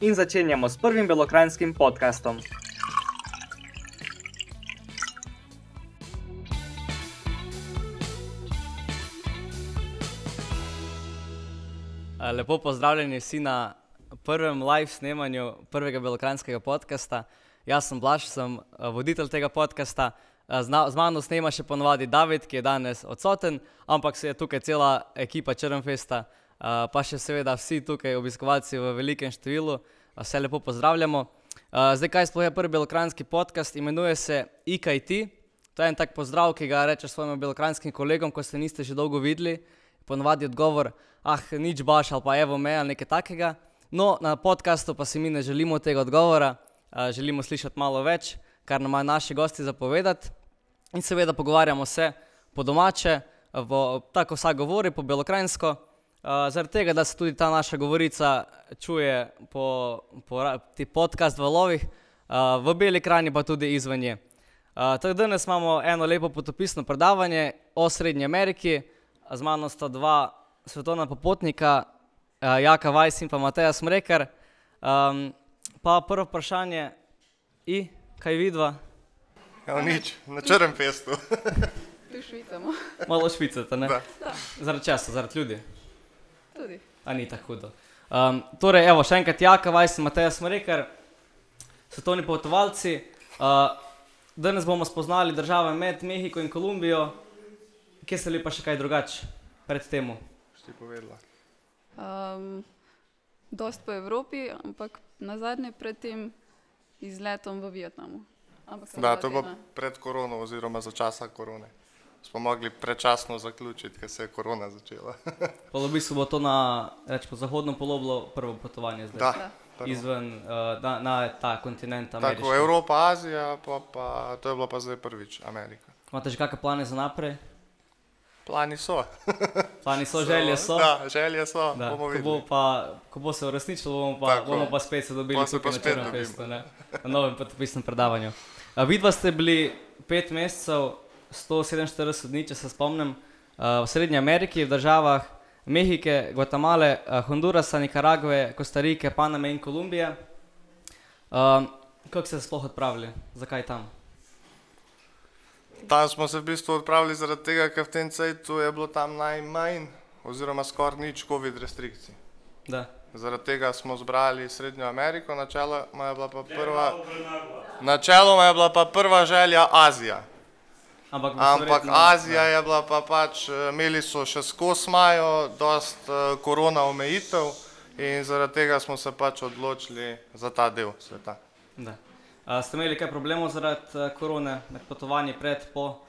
in začenjamo s prvim belokrajinskim podkastom. Lepo pozdravljeni vsi na prvem live snemanju prvega belokranskega podcasta. Jaz sem Blaž, sem voditelj tega podcasta. Z, mano snema še ponovadi David, ki je danes odsoten, ampak se je tukaj cela ekipa Črnfesta, pa še seveda vsi tukaj obiskovalci v velikem številu. Eh, Vse lepo pozdravljamo. Eh, Zdaj, kaj sploh je prvi belokranski podcast, imenuje se IKT. To je en tak pozdrav, ki ga rečeš svojim belokranskim kolegom, ko se niste že dolgo videli. Ponovadi odgovor, ah, nič baš ali pa evo me ali nekaj takega. No, na podkastu pa si mi ne želimo tega odgovora, a, želimo slišati malo več, kar nam naši gosti zapovedati. In seveda pogovarjamo se po domače, v, tako vsak govori, po belokrajinsko, zaradi tega, da se tudi ta naša govorica čuje po, po ti podcast valovih, a, v beli krajini pa tudi izven nje. A, Tako da danes imamo eno lepo potopisno predavanje o Srednji Ameriki, z mano sta dva svetovna popotnika, uh, Jaka Vajs in pa Mateja Smrekar. Um, pa prvo vprašanje, I, kaj vidva? Ja, nič, na črnem festu. Tu švicamo. Malo švicate, ne? Da. Zaradi česa, zaradi ljudi. Tudi. A ni tako hudo. Um, torej, evo, še enkrat Jaka Vajs in Mateja Smrekar, svetovni potovalci. Uh, danes bomo spoznali države med Mehiko in Kolumbijo. Kje ste bili pa še kaj drugače pred tem? Šti povedala. Um, dost po Evropi, ampak na zadnje pred tem izletom v Vietnamu. Ampak Da, to bo pred korono oziroma za časa korone. Smo mogli predčasno zaključiti, ker se je korona začela. V bistvu bo to na rečemo, zahodnem poloblu prvo potovanje zdaj. Da, prvo. Izven uh, na, na ta kontinent Amerike. Tako, Evropa, Azija, pa, pa to je bilo pa zdaj prvič Amerika. Imate že kakšne plane za naprej? Plani so. Plani so, želje so. Da, želje so, Da, bomo ko, bo pa, ko bo se uresničilo, bomo pa, Tako. bomo pa spet se dobili se tukaj na Črnem festu, na novem potopisnem predavanju. Uh, vidva ste bili pet mesecev, 147 dni, če se spomnim, uh, v Srednji Ameriki, v državah Mehike, Gvatemale, uh, Hondurasa, Nikaragve, Kostarike, Paname in Kolumbije. Um, kako ste se sploh odpravili? Zakaj tam? Tam smo se v bistvu odpravili zaradi tega, ker v tem cajtu je bilo tam najmanj oziroma skoraj nič COVID restrikcij. Da. Zaradi tega smo zbrali Srednjo Ameriko, načeloma je bila pa prva, načeloma je bila pa prva želja Azija. Ampak, Ampak verjetno- Azija je bila pa pač, eh, imeli so še skos majo, dost eh, korona omejitev in zaradi tega smo se pač odločili za ta del sveta. Da. A, ste imeli kaj problemov zaradi uh, korone med potovanji pred, po?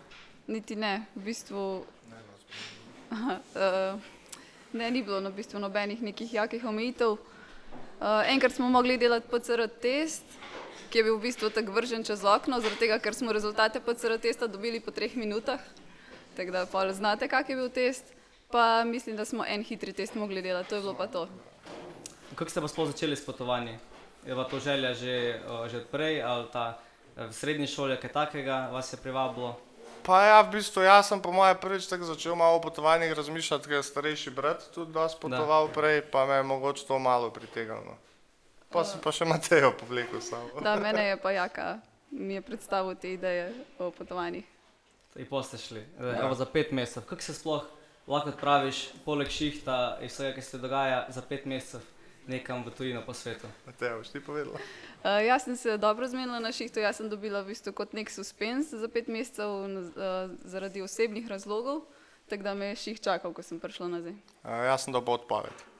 Niti ne, v bistvu. uh, ne, ni bilo no, v bistvu nobenih nekih jakih omejitev. Uh, enkrat smo mogli delati PCR test, ki je bil v bistvu tako vržen čez okno, zaradi tega, ker smo rezultate PCR testa dobili po treh minutah. Tako da pa znate, kak je bil test. Pa mislim, da smo en hitri test mogli delati, to je bilo pa to. Kako ste pa sploh začeli s potovanji? Je bila to želja že, že odprej ali ta eh, v srednji šoli, kaj takega vas je privabilo? Pa ja, v bistvu jaz sem po moje prvič tako začel malo o potovanjih razmišljati, ker je starejši brat tudi dosti potoval da. prej, pa me je mogoče to malo pritegnilo. Pa sem pa še Matejo povlekel samo. Da, mene je pa jaka, mi je predstavil te ideje o potovanjih. In pa ste šli. Ja. Evo, za pet mesecev. Kako se sploh lahko odpraviš, poleg šihta in vsega, kar se dogaja, za pet mesecev nekam v tujino po svetu? Matejo, boš ti povedala? Uh, jaz sem se dobro zmenila na šihtu, jaz sem dobila v bistvu kot nek suspens za pet mesecev uh, zaradi osebnih razlogov, tako da me je ših čakal, ko sem prišla nazaj. Uh, jaz sem dobil odpoved.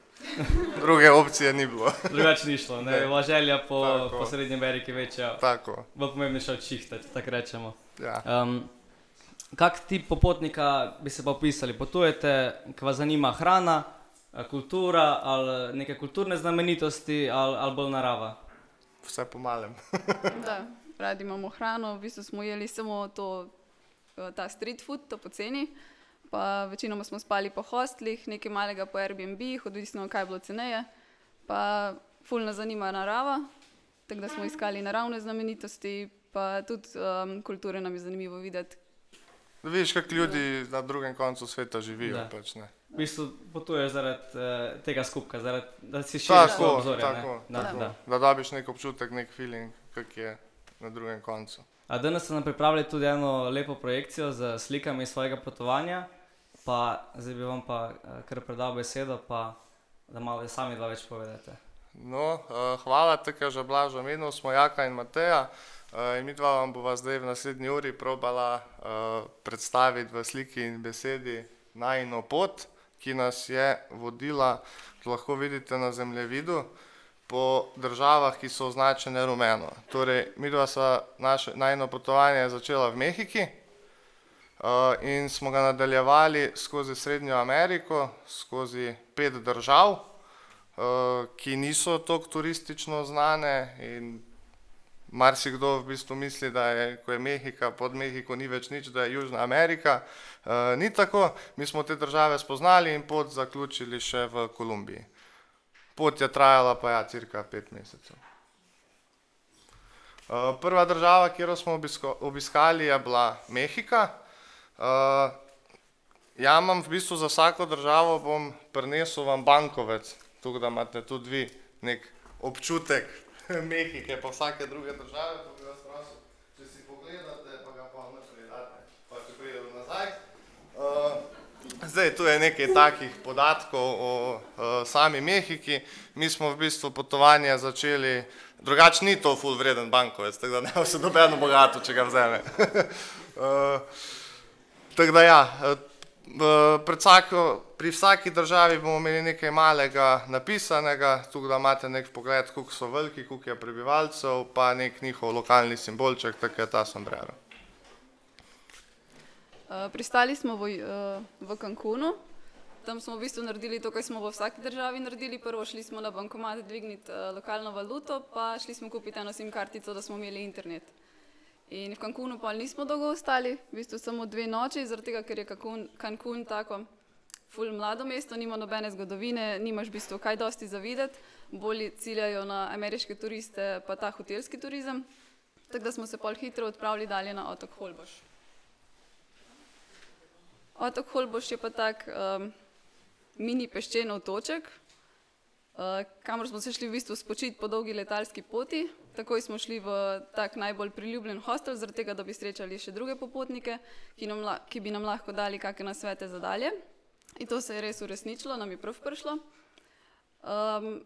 Druge opcije ni bilo. Drugače ni šlo, ne, bila želja po, Tako. po Srednji Ameriki večja, Tako. bolj pomembnejša od šihta, če tako rečemo. Ja. Um, kak tip popotnika bi se pa opisali? Potujete, ki vas zanima hrana, eh, kultura ali neke kulturne znamenitosti ali, ali bolj narava? vse po malem. Da, radi imamo hrano, v bistvu smo jeli samo to, eh, ta street food, to poceni. Pa večinoma smo spali po hostlih, nekaj malega po Airbnb, odvisno kaj je bilo ceneje. Pa fulno zanima narava, tako da smo iskali naravne znamenitosti, pa tudi um, kulture nam je zanimivo videti. Da vidiš, kako ljudi na drugem koncu sveta živijo. Da. Pač, ne. V bistvu potuješ zaradi uh, tega skupka, zaradi, da si tako, svoje obzorje. ne? tako, Da, tako. da. da dobiš nek občutek, nek feeling, kak je na drugem koncu. A danes ste nam pripravili tudi eno lepo projekcijo z slikami svojega potovanja, pa zdaj bi vam pa eh, kar predal besedo, pa da malo sami dva več povedate. No, uh, hvala, tako že blažo omenil, smo Jaka in Mateja. Uh, in mi dva vam bova zdaj v naslednji uri probala predstaviti v sliki in besedi najno pot, ki nas je vodila, lahko vidite na zemljevidu, po državah, ki so označene rumeno. Torej, mi dva sva naše najno potovanje začela v Mehiki in smo ga nadaljevali skozi Srednjo Ameriko, skozi pet držav uh, ki niso tako turistično znane marsikdo v bistvu misli, da je, ko je Mehika, pod Mehiko ni več nič, da je Južna Amerika. Uh, ni tako, mi smo te države spoznali in pot zaključili še v Kolumbiji. Pot je trajala pa ja, cirka pet mesecev. Uh, prva država, kjer smo obisko, obiskali, je bila Mehika. Uh, ja, imam v bistvu za vsako državo bom prinesel vam bankovec, tako da imate tudi vi nek občutek Mehike, pa vsake druge države. pa bi vas prosil, Če si pogledate, pa ga pa naprej date, pa če pridemo nazaj. Uh, zdaj, tu je nekaj takih podatkov o uh, sami Mehiki. Mi smo v bistvu potovanje začeli, drugače ni to full vreden bankovec, tako da ne bo se nobeno bogato, če ga vzame. uh, tako da ja, eh, vsako, pri vsaki državi bomo imeli nekaj malega napisanega, tukaj da imate nek pogled, koliko so veliki, koliko je prebivalcev, pa nek njihov lokalni simbolček, tako je ta sombrero. Uh, pristali smo v, uh, v Cancunu, tam smo v bistvu naredili to, kar smo v vsaki državi naredili. Prvo šli smo na bankomat dvigniti lokalno valuto, pa šli smo kupiti eno SIM kartico, da smo imeli internet. In v Cancunu pa nismo dolgo ostali, v bistvu samo dve noči, zaradi tega, ker je Cancun, Cancun tako ful mlado mesto, nima nobene zgodovine, nimaš v bistvu kaj dosti za videti, bolj ciljajo na ameriške turiste, pa ta hotelski turizem. Tako da smo se pol hitro odpravili dalje na otok Holboš. Otok Holboš je pa tak um, mini peščen otoček, kamor smo se šli v bistvu spočiti po dolgi letalski poti. Takoj smo šli v tak najbolj priljubljen hostel, tega, da bi srečali še druge popotnike, ki, nam, ki bi nam lahko dali kakšne nasvete za dalje. In to se je res uresničilo, nam je prav prišlo. Um,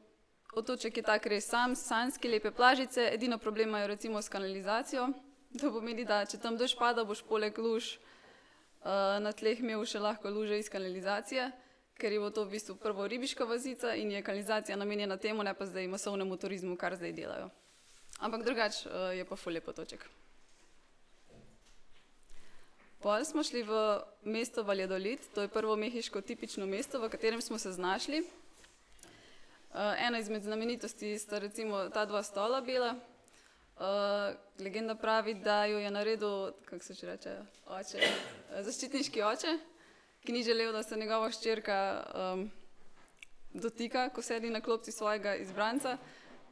otoček je tak res sam, sanski, lepe plažice, edino problem imajo recimo s kanalizacijo. To pomeni, da če tam dež pada, boš poleg luž uh, na tleh imel še lahko luže iz kanalizacije, ker je bilo to v bistvu prvo ribiška vazica in je kanalizacija namenjena temu, ne pa zdaj masovnemu turizmu, kar zdaj delajo. Ampak drugače uh, je pa fulje potoček. Pol smo šli v mesto Valladolid, to je prvo mehiško tipično mesto, v katerem smo se znašli. Uh, ena izmed znamenitosti sta recimo ta dva stola bela. Uh, legenda pravi, da jo je naredil, kako se že reče, oče, eh, zaščitniški oče, ki ni želel, da se njegova hčerka um, dotika, ko sedi na klopci svojega izbranca.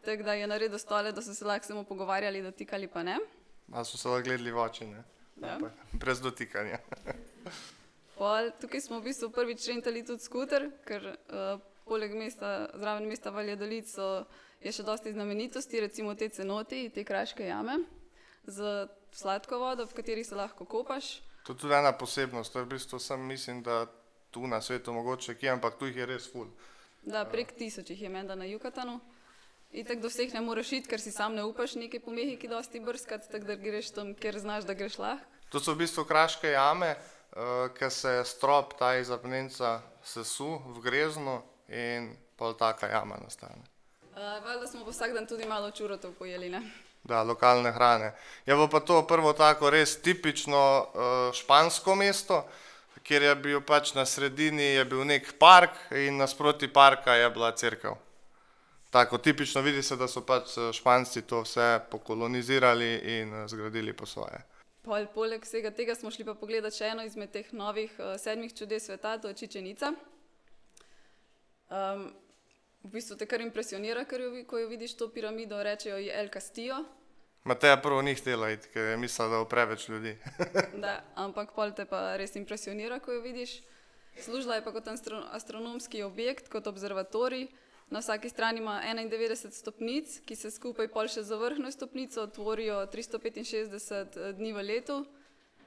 Tako da je naredil stole, da so se lahko samo pogovarjali, dotikali pa ne. A so se lahko gledali v oči, ne? Ja. Brez dotikanja. Pol, tukaj smo v bistvu prvič rentali tudi skuter, ker uh, poleg mesta, zraven mesta Valladolid so, je še dosti znamenitosti, recimo te cenoti, te kraške jame z sladko vodo, v kateri se lahko kopaš. To je tudi ena posebnost, to je v bistvu sem mislim, da tu na svetu mogoče kje, ampak tu jih je res ful. Da, prek tisoč jih je menda na Jukatanu. In tako do vseh ne moreš iti, ker si sam ne upaš nekaj po Mehiki dosti brskati, tako da greš tam, kjer znaš, da greš lahko. To so v bistvu kraške jame, uh, ker se strop ta iz apnenca sesu v grezno in pol taka jama nastane. Uh, valjda smo pa vsak dan tudi malo čurotov pojeli, ne? Da, lokalne hrane. Je bilo pa to prvo tako res tipično uh, špansko mesto, kjer je bil pač na sredini je bil nek park in nasproti parka je bila crkva. tako tipično vidi se, da so pač eh, Španci to vse pokolonizirali in eh, zgradili po svoje. Pol, poleg vsega tega smo šli pa pogledati še eno izmed teh novih uh, sedmih čudes sveta, to je Čičenica. Um, v bistvu te kar impresionira, ker jo, ko jo vidiš to piramido, rečejo ji El Castillo. Mateja prvo ni htela iti, ker je mislila, da bo preveč ljudi. Da, ampak pol te pa res impresionira, ko jo vidiš. Služila je pa kot astro astronomski objekt, kot observatorij. Na vsaki strani ima 91 stopnic, ki se skupaj pol še za vrhno stopnico tvorijo 365 dni v letu.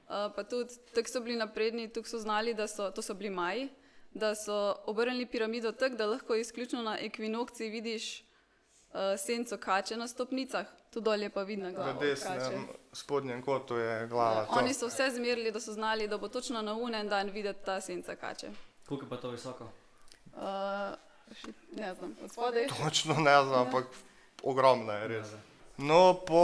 Uh, pa tudi tako so bili napredni, tukaj so znali, da so, to so bili maji, da so obrnili piramido tako, da lahko izključno na ekvinokciji vidiš uh, senco kače na stopnicah, tu dolje pa vidno V glavo desnem spodnjem kotu je glava. to. Oni so vse zmerili, da so znali, da bo točno na unen dan videti ta senca kače. Koliko je pa to visoko? Uh, še- ne znam, od spodaj. Točno ne znam, ampak ogromno je res. No, po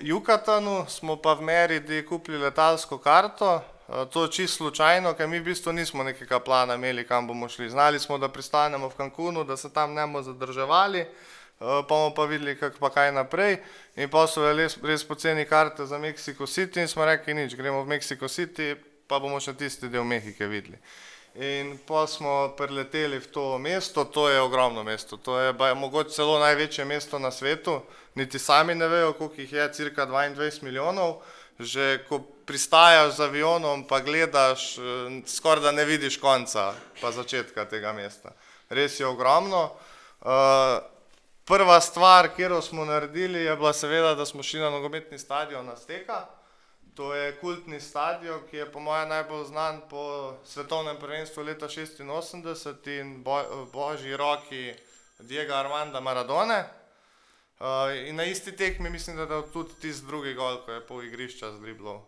Jukatanu smo pa v Meridi kupili letalsko karto. Eh, To čisto slučajno, ker mi v bistvu nismo nekega plana imeli, kam bomo šli. Znali smo, da pristanemo v Cancunu, da se tam ne bomo zadrževali, eh, pa bomo pa videli, kak pa kaj naprej. In pa so res, res poceni karte za Mexico City in smo rekli, nič, gremo v Mexico City, pa bomo še tisti del Mehike videli. In pa smo preleteli v to mesto, to je ogromno mesto, to je ba- mogoče celo največje mesto na svetu, niti sami ne vejo, koliko jih je, cirka 22 milijonov. Že ko pristajaš z avionom, pa gledaš, eh, skoraj da ne vidiš konca, pa začetka tega mesta. Res je ogromno. Eh, Prva stvar, kjer smo naredili, je bila seveda, da smo šli na nogometni stadion Azteka. To je kultni stadion, ki je po mojem najbolj znan po svetovnem prvenstvu leta 86 in bo, božji roki Diego Armanda Maradone. Uh, in na isti tekmi mislim, da je tudi tisti drugi gol, ko je pol igrišča zdriblal,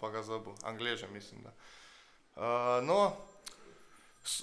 pa ga zabil, Angleže mislim. Da. Uh, no,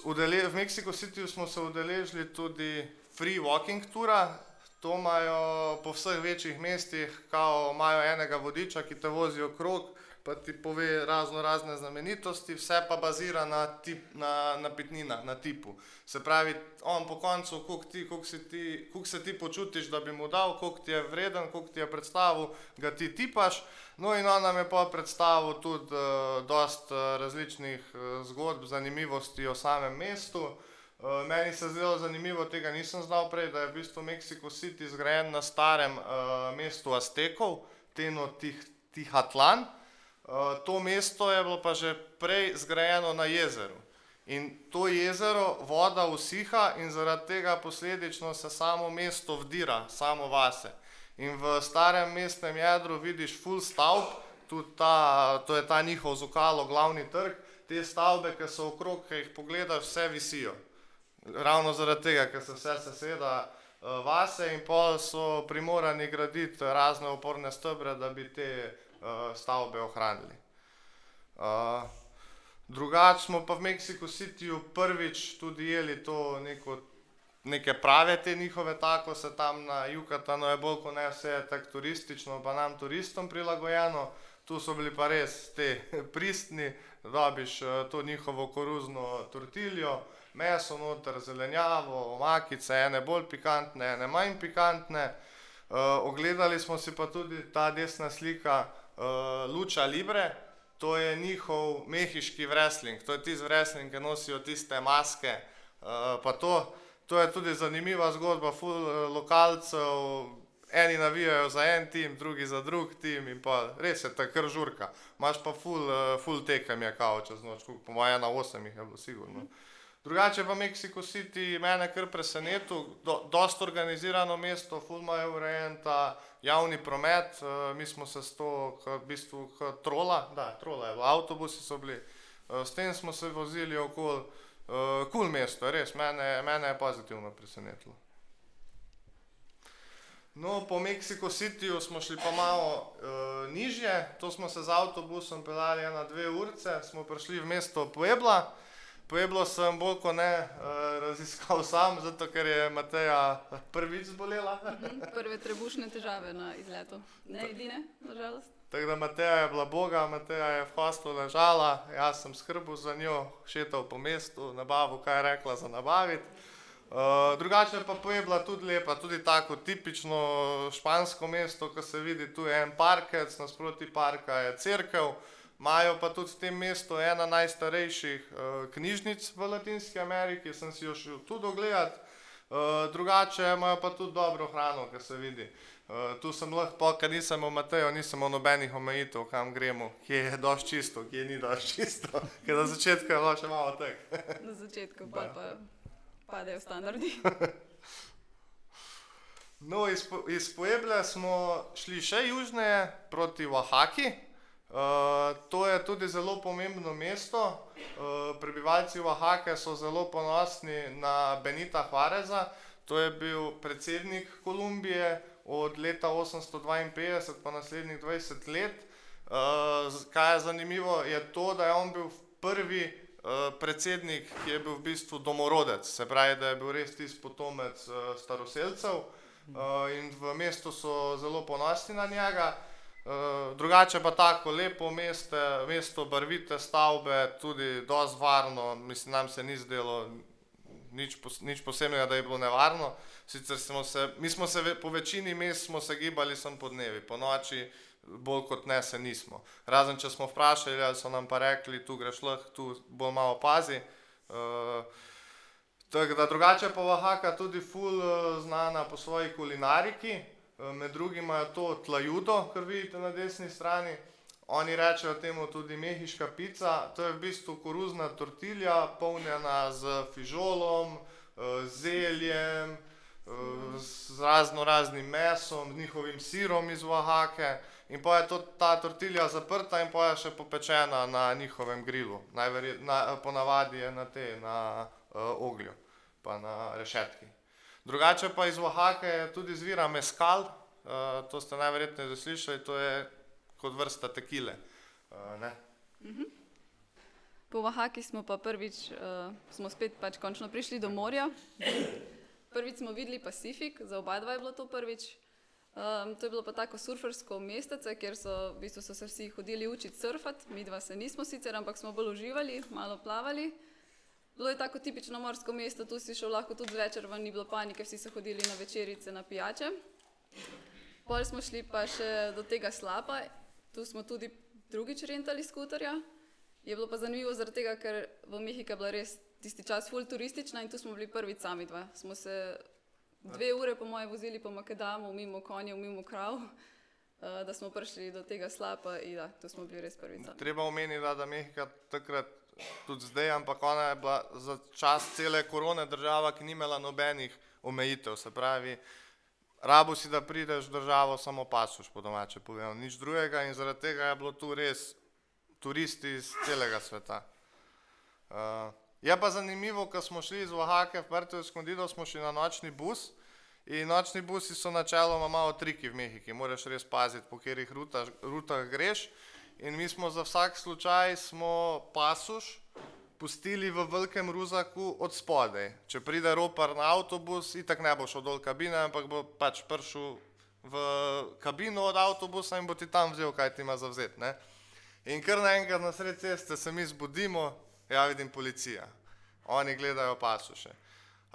v Mexico Cityju smo se udeležili tudi free walking tura. To imajo po vseh večjih mestih, kao imajo enega vodiča, ki te vozi okrog, pa ti pove razno razne znamenitosti, vse pa bazira na, tip, na, na pitninah, na tipu. Se pravi, on po koncu, koliko, ti, koliko, ti, koliko se ti počutiš, da bi mu dal, koliko ti je vreden, koliko ti je predstavil, ga ti tipaš. No in on nam je pa predstavil tudi uh, dost uh, različnih uh, zgodb, zanimivosti o samem mestu. Uh, meni se je zdelo zanimivo, tega nisem znal prej, da je v bistvu Mexico City zgrajen na starem uh, mestu Aztekov, Teno Tih, Tihatlan. Uh, to mesto je bilo pa že prej zgrajeno na jezeru. In to jezero voda usiha in zaradi tega posledično se samo mesto vdira, samo vase. In v starem mestnem jedru vidiš full stavb, tudi ta, to je ta njihov zokalo, glavni trg, te stavbe, ki so okrog, ki jih pogledaš, vse visijo. Ravno zaradi tega, ker se vse seseda uh, vase in pol so primorani graditi razne oporne stebre, da bi te stavbe ohranili. Uh, Drugače smo pa v Mexico Cityju prvič tudi jeli to neko, neke prave te njihove tako, se tam na Jukatanu je bolj kot ne vse tako turistično, pa nam turistom prilagojeno. Tu so bili pa res te pristni, dobiš eh, to njihovo koruzno tortiljo, meso noter, zelenjavo, omakice, ene bolj pikantne, ene manj pikantne. Uh, ogledali smo si pa tudi ta desna slika Luča Libre, to je njihov mehiški wrestling, to je tisti wrestling, ki nosijo tiste maske. Uh, to, to je tudi zanimiva zgodba, ful uh, lokalcev, eni navijajo za en tim, drugi za drug tim in pa res je ta kar žurka. Imaš pa ful, uh, ful tekem je kao čez noč, po mojem na osem jih je bilo sigurno. Drugače pa Mexico City mene kar presenetil, do, dost organizirano mesto, ful imajo urejen ta javni promet, uh, mi smo se s to, k, v bistvu, k trola, da, trola je bilo, avtobusi so bili, uh, s tem smo se vozili okoli, uh, kul mesto, res, mene, mene je pozitivno presenetilo. No, po Mexico Cityju smo šli pa malo uh, nižje, to smo se z avtobusom peljali na dve urce, smo prišli v mesto Puebla. Pueblo sem bolj kot ne uh, raziskal sam, zato ker je Mateja prvič zbolela. Prve trebušne težave na izletu. Ne edine, nažalost. Tako da Mateja je bila boga, Mateja je v hostlu ležala, jaz sem skrbel za njo, šetal po mestu, nabavil, kaj je rekla za nabaviti. Uh, drugače pa Puebla tudi lepa, tudi tako tipično špansko mesto, ko se vidi, tu je en parkec, nasproti parka je cerkev. Imajo pa tudi v tem mestu ena najstarejših uh, knjižnic v Latinski Ameriki, sem si jo šel tudi ogledati. Uh, drugače imajo pa tudi dobro hrano, kar se vidi. Uh, tu sem lahko, ker nisem v Mateju, nisem v nobenih omejitev, kam gremo, kje je dož čisto, kje ni dož čisto. Ker na začetku je bilo še malo tek. Na začetku pa, pa padejo standardi. No, iz, Po- iz Puebla smo šli še južneje proti Oaxaki. Uh, to je tudi zelo pomembno mesto. Uh, prebivalci Oaxake so zelo ponosni na Benita Juareza. To je bil predsednik Kolumbije od leta 852 pa naslednjih 20 let. Uh, kaj je zanimivo, je to, da je on bil prvi uh, predsednik, ki je bil v bistvu domorodec, se pravi, da je bil res tisti potomec uh, staroseljcev. Uh, in v mestu so zelo ponosni na njega. Uh, drugače pa tako lepo meste, mesto, barvite stavbe, tudi dosti varno, mislim, nam se ni zdelo nič, pos, nič posebnega, da je bilo nevarno. Sicer smo se, mi smo se ve- po večini mest smo se gibali sem po dnevi, po noči bolj kot ne se nismo. Razen če smo vprašali, ali so nam pa rekli, tu greš lahko, tu bolj malo pazi. Uh, Tako da drugače pa Oaxaca tudi ful eh, znana po svoji kulinariki. Med drugim imajo to tlajudo, kar vidite na desni strani. Oni rečejo temu tudi mehiška pica. To je v bistvu koruzna tortilja, polnjena z fižolom, eh, zeljem, eh, z razno raznim mesom, z njihovim sirom iz Oaxake. In pa je to, ta tortilja zaprta in pa je še popečena na njihovem grilu. Najverjet, na, ponavadi je na te, na uh, oglju, pa na rešetki. Drugače pa iz Oaxake tudi zvira meskal, uh, to ste najverjetneje že slišali, to je kot vrsta tekile. Uh, ne? Po Oaxaki smo pa prvič, uh, smo spet pač končno prišli do morja. Prvič smo videli Pacifik, za oba dva je bilo to prvič. Um, to je bilo pa tako surfersko mestece, kjer so, v bistvu so se vsi hodili učiti surfati, mi dva se nismo sicer, ampak smo bolj uživali, malo plavali. Bilo je tako tipično morsko mesto, tu si šel lahko tudi zvečer, ven ni bilo panike, vsi so hodili na večerice, na pijače. Pol smo šli pa še do tega slapa, tu smo tudi drugič rentali skuterja. Je bilo pa zanimivo zaradi tega, ker v Mehiki je bila res tisti čas ful turistična in tu smo bili prvi sami dva. Smo se dve ure po moje vozili po Makedamu, mimo konjev, mimo krav, eh, da smo prišli do tega slapa in da, tu smo bili res prvi. Treba omeniti, da, da Mehika takrat, tudi zdaj, ampak ona je bila za čas cele korone država, ki ni imela nobenih omejitev. Se pravi, rabo si, da prideš v državo, samo pasuš po domače povedano, nič drugega in zaradi tega je bilo tu res turisti iz celega sveta. Uh, je pa zanimivo, ko smo šli iz Oaxake v Puerto Escondido, smo šli na nočni bus. In nočni busi so načeloma malo triki v Mehiki, moraš res paziti, po katerih rutah, rutah greš. In mi smo za vsak slučaj pasuš pustili v velikem ruzaku od spodaj. Če pride ropar na avtobus, itak ne bo šel dol kabine, ampak bo pač prišel v kabino od avtobusa in bo ti tam vzel, kaj ti ima za vzeti. ne. In kar naenkrat na sred ceste se mi zbudimo, ja vidim policija. Oni gledajo pasuše.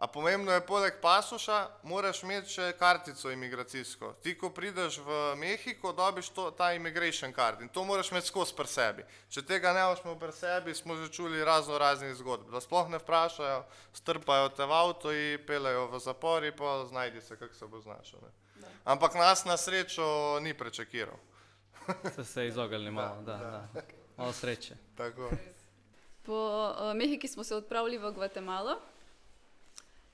A pomembno je, poleg pasuša, moraš imeti še kartico imigracijsko. Ti, ko prideš v Mehiko, dobiš to, ta immigration card in to moraš imeti skozi pri sebi. Če tega ne boš imel pri sebi, smo že čuli razno raznih zgodb. Da sploh ne vprašajo, strpajo te v avto in pelejo v zapor in pa znajdi se, kako se bo znašel. Ne. Ampak nas na srečo ni prečakiral. Ste se izognili malo, da, da. Malo sreče. Tako. Po uh, Mehiki smo se odpravili v Gvatemalo.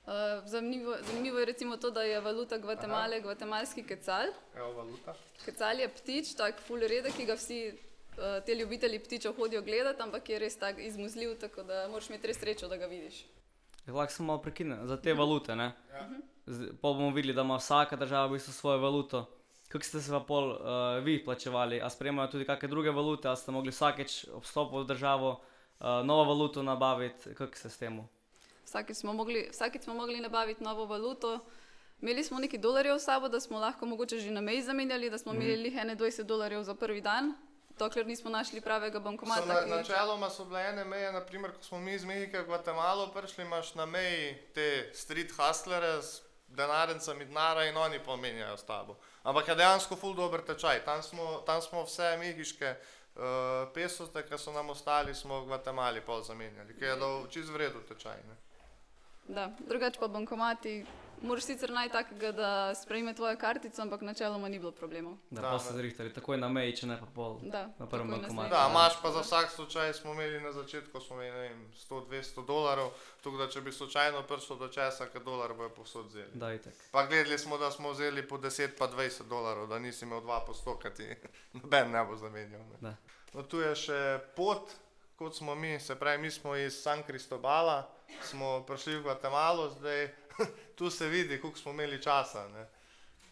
Uh, zanimivo, zanimivo je recimo to, da je valuta Gvatemale gvatemalski kecal. Evo valuta. Kecal je ptič, tak ful redek, ki ga vsi uh, te ljubitelji ptičev hodijo gledati, ampak je res tak izmuzljiv, tako da moraš imeti res srečo, da ga vidiš. Lahko samo malo prekinem za te valute. Ne? Zdaj, Pa bomo videli, da ima vsaka država v bistvu svojo valuto. Kako ste se pa pol uh, vi plačevali? A sprejemajo tudi kakšne druge valute, a ste mogli vsakeč ob vstopu v državo uh, novo valuto nabaviti? Kako se s tem? Vsakeč smo, mogli, vsakeč smo mogli nabaviti novo valuto. Imeli smo nekaj dolarjev s sabo, da smo lahko mogoče že na meji zamenjali, da smo imeli lih 21 dolarjev za prvi dan. dokler nismo našli pravega So bankomata. na, ki- načeloma so bile ene meje, naprimer, ko smo mi iz Mehike v Gvatemalo prišli, imaš na meji te street hustlere z denarnicami denara in oni pomenjajo s tabo. Ampak je dejansko full dober tečaj. Tam smo, tam smo vse mehiške uh, pesote, ki so nam ostali, smo v Gvatemali pol zamenjali, ki je dal čez vredu tečaj. Ne? Da, drugače pa bankomati. Moraš sicer najti takega, da sprejme tvojo kartico, ampak načeloma ni bilo problemov. Da, Da, pa da. se zrihtali takoj na meji, če ne pa pol. Da, Na prvem bankomatu. Da, imaš pa za vsak slučaj, smo imeli na začetku smo imeli, ne vem, 100-200 dolarjev, tako da če bi slučajno prišlo do česa, ki dolar bojo povsod vzeli. Da, itek. Pa gledali smo, da smo vzeli po 10 pa 20 dolarjev, da nisi imel 2 postokati, noben ne bo zamenjal. Da. Ne. No, tu je še pot, kot smo mi, se pravi, mi smo iz San Cristobala, smo prišli v Gvatemalo, zdaj tu se vidi, koliko smo imeli časa. Ne.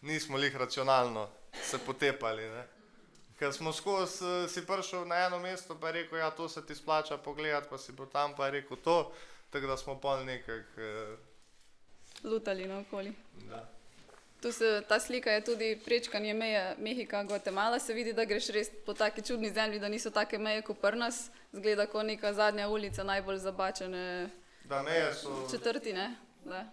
Nismo jih racionalno se potepali. Ne. Ker smo skozi eh, si prišel na eno mesto, pa je rekel, ja, to se ti splača pogledati, pa si bo tam, pa rekel to, tako da smo pol nekako. Eh, Lutali naokoli. da. Tu se, ta slika je tudi prečkanje meje Mehika, Gvatemala. Se vidi, da greš res po taki čudni zemlji, da niso take meje kot pri nas. Zgleda kot neka zadnja ulica najbolj zabačene Da meje so. četrti. Ne? Da.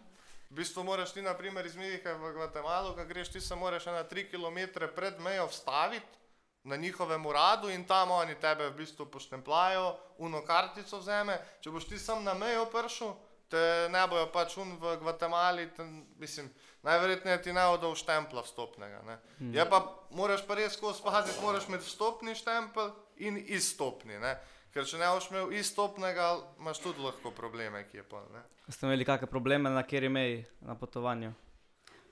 V bistvu moraš ti, na primer, iz Mehike v Gvatemalo, ko greš, ti se moraš na 3 km pred mejo vstaviti na njihovem uradu in tam oni tebe v bistvu poštemplajo, uno kartico vzame. Če boš ti sam na mejo prišel, te ne bojo pač un v Gvatemali, te, mislim, najverjetneje ti ne bodo štempla vstopnega. Ne. Mm. Je pa, moraš pa res skozi paziti, moraš imeti vstopni štempel in izstopni. Ne. Ker če ne boš imel izstopnega, imaš tudi lahko probleme, ki je pa. Ne. Ste imeli kakšne probleme na kjer meji na potovanju?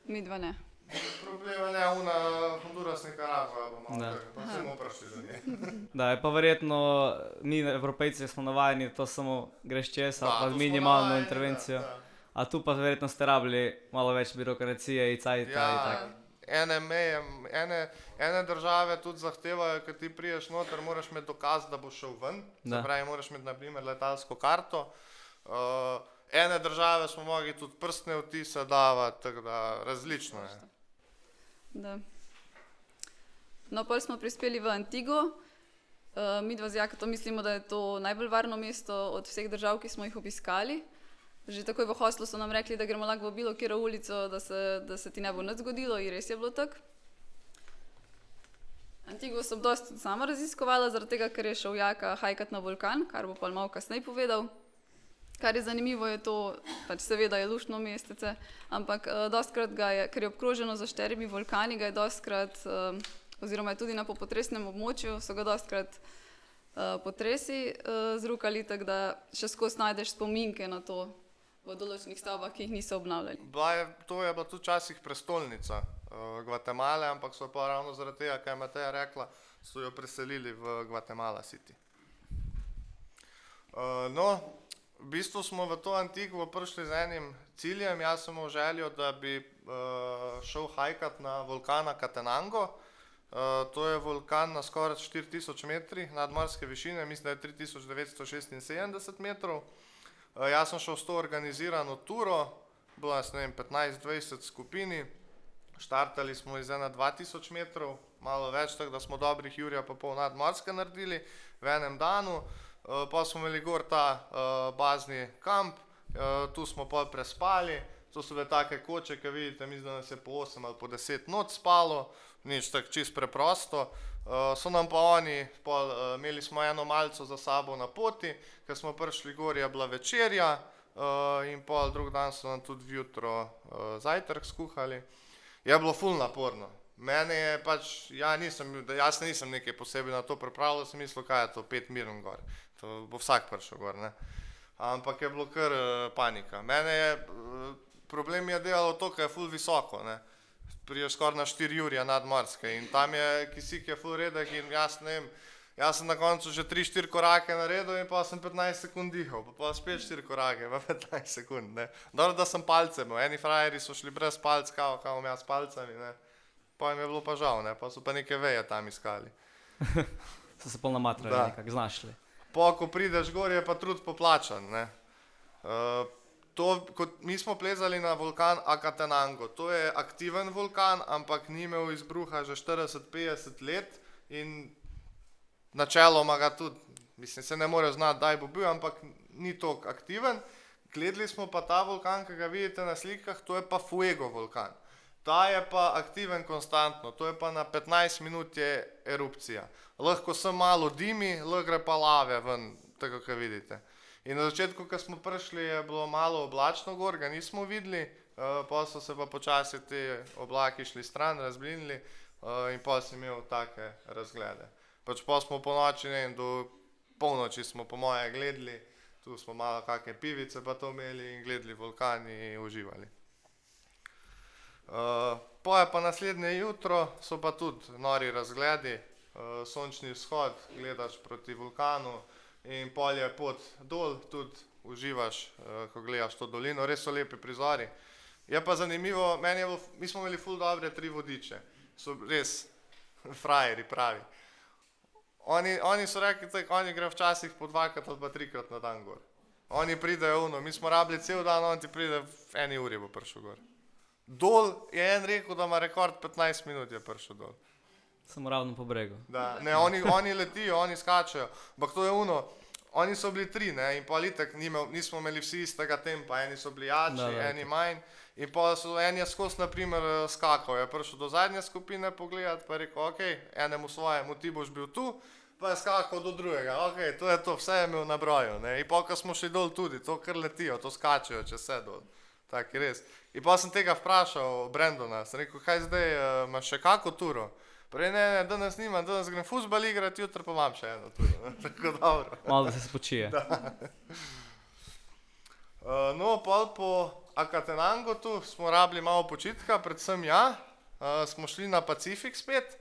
Mi dva ne. Problema ne, una Honduras neka bomo Da. imeli, pa se bomo prišli do nje. Da, je pa verjetno mi, evropejci, smo navajeni, da to samo greš čez, Da, pa z minimalno navajeni, intervencijo. da, da. A tu pa verjetno ste rabili malo več birokracije in cajta in Ja. Ene meje, ene, ene države tudi zahtevajo, ker ti priješ noter, moraš imeti dokaz, da boš šel ven. Da. Se pravi, moraš imeti naprimer letalsko karto. Uh, ene države smo mogli tudi prstne vtise davati, tako da različno je. Da. No, pol smo prispeli v Antigo. Uh, mi dva z Jakotom mislimo, da je to najbolj varno mesto od vseh držav, ki smo jih obiskali. Že takoj v hostlu so nam rekli, da gremo lahko v bilo katero ulico, da se, da se ti ne bo nič zgodilo in res je bilo tako. Antigo sem dosti sama raziskovala, zaradi tega, ker je šel Jaka hajkat na vulkan, kar bo pa malo kasneje povedal. Kar je zanimivo, je to, pač seveda je luštno mestece, ampak uh, dostkrat ga je, ker je obkroženo za štirimi vulkani, ga je dostkrat, uh, oziroma je tudi na popotresnem območju, so ga dostkrat uh, potresi uh, zrukali, tako da še skozi najdeš spominke na to v določenih stavbah, ki jih niso obnavljali. Je, to je bila tudi včasih prestolnica uh, Gvatemale, ampak so pa ravno zaradi tega, kar je Mateja rekla, so jo preselili v Gvatemala City. Uh, no, v bistvu smo v to Antigvo prišli z enim ciljem. Jaz sem imel željo, da bi uh, šel hajkat na vulkana Katenango. Uh, to je vulkan na skoraj 4000 metrih nadmorske višine, mislim, da je 3976 metrov. Jaz sem šel s to organizirano turo, ne vem, 15-20 skupini, štartali smo iz 1-2000 metrov, malo več, tako da smo dobrih Jurija pa pol nadmorske naredili v enem danu. Uh, pa smo imeli gor ta uh, bazni kamp, tu smo pa prespali, to so bile take koče, ki vidite, mislim, da nas je po 8 ali po 10 noč spalo, nič tako čist preprosto. Uh, so nam pa oni, pol, uh, imeli smo eno malco za sabo na poti, ker smo prišli gor, je bila večerja uh, in pol drug dan so nam tudi vjutro uh, zajtrk skuhali. Je bilo ful naporno. Mene je pač, ja, nisem, jaz se nisem nekaj posebej na to pripravljal, sem mislil, kaj je to, pet mirn gor. To bo vsak prišel gor, ne. Ampak je bilo kar uh, panika. Mene je, uh, problem je delalo to, ker je ful visoko, ne. Priješ skoraj na 4 jurja nadmorske in tam je kisik je ful redek in jaz ne vem, jaz sem na koncu že 3-4 korake naredil in pa sem 15 sekund dihal, pa, pa spet 4 korake, pa 15 sekund, ne. Dobro, da sem palce imel, eni frajeri so šli brez palc, kao, kao imam jaz s palcami, ne. Pa jim je bilo pa žal, ne, pa so pa neke veje tam iskali. So se pol namatrali, Da. nekako znašli. Po, ko prideš gor, je pa trud poplačan. Ne? Uh, to, kot, mi smo plezali na vulkan Akatenango. To je aktiven vulkan, ampak ni imel izbruha že 40-50 let in načeloma ga tudi, mislim, se ne more znati, kdaj bo bil, ampak ni tako aktiven. Gledali smo pa ta vulkan, ki ga vidite na slikah, to je pa Fuego vulkan. Ta je pa aktiven konstantno, to je pa na 15 minut je erupcija. Lahko se malo dimi, lahko gre pa lave ven, tako kot vidite. In na začetku, ko smo prišli, je bilo malo oblačno gor, ga nismo videli, uh, pa so se pa počasi ti oblaki šli stran, razblinili uh, in pa sem imel take razglede. Pač pa smo po noči, vem, do polnoči smo po moje gledali, tu smo malo kakšne pivice pa to imeli in gledali vulkani in uživali. Uh, po je pa naslednje jutro, so pa tudi nori razgledi, uh, sončni vzhod, gledaš proti vulkanu, in pol je pot dol, tudi uživaš, uh, ko gledaš to dolino, res so lepi prizori. Je pa zanimivo, je bilo, mi smo imeli ful dobre tri vodiče, so res frajeri pravi. Oni, oni so rekli, da oni grejo včasih po dvakrat ali pa trikrat na dan gor. Oni pridejo uno, mi smo rabili cel dan, on ti pride v eni uri bo prišel gor. Dol je en rekel, da ima rekord 15 minut je prišel dol. Samo ravno po bregu. Da, ne, oni, oni letijo, oni skačejo, ampak to je uno. Oni so bili tri, ne, in pa litek nismo imeli vsi istega tempa, eni so bili jači, Da, da, eni manj. In pa so en je skozi, naprimer, skakal, je prišel do zadnje skupine pogledati, pa je rekel, ok, enemu svojemu ti boš bil tu, pa je skakal do drugega, ok, to je to, vse je imel na broju, ne. In pa, ko smo šli dol tudi, to kar letijo, to skačejo, če se dol. Tak je res. In pa sem tega vprašal Brendona, sem rekel, kaj zdaj, uh, imaš še kako turo? Prej ne, ne, danes nimam, danes grem fuzbal igrati, jutri pa imam še eno turo. Tako dobro. Malo da se spočije. Uh, no, pol po Akatenangu tu smo rabili malo počitka, predvsem ja, uh, smo šli na Pacifik spet,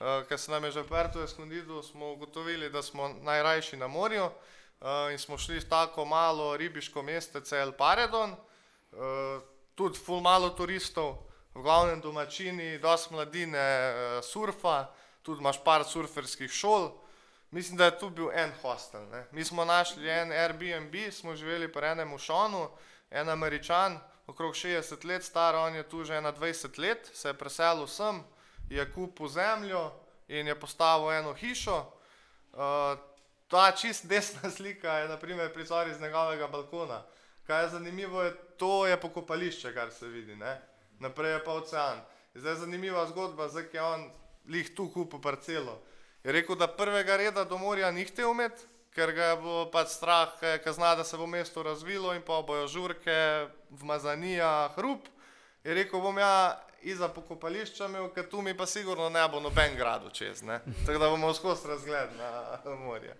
uh, ker se nam je že perto eskondido, smo ugotovili, da smo najrajši na morju uh, in smo šli v tako malo ribiško mestece El Paredon, uh, tudi ful malo turistov, v glavnem domačini, dosti mladine, uh, surfa, tudi imaš par surferskih šol, Mislim, da je tu bil en hostel. Ne. Mi smo našli en Airbnb, smo živeli pri enem Šonu, en američan, okrog 60 let star, on je tu že 21 let, se je preselil sem, je kupil zemljo in je postavil eno hišo. Uh, ta čist desna slika je naprimer prizor iz njegovega balkona. Kaj je zanimivo, je, to je pokopališče, kar se vidi, ne? Naprej je pa ocean. Zdaj je zanimiva zgodba, zdaj je on lih tu kupil parcelo. Je rekel, da prvega reda do morja ni hotel imeti, ker ga je bilo pač strah, ker zna, da se bo mesto razvilo in pa bojo žurke, vmazanija, hrup. Je rekel, bom ja iza pokopališča imel, ker tu mi pa sigurno ne bo noben grad čez, ne? tako da bomo skozi razgled na morje.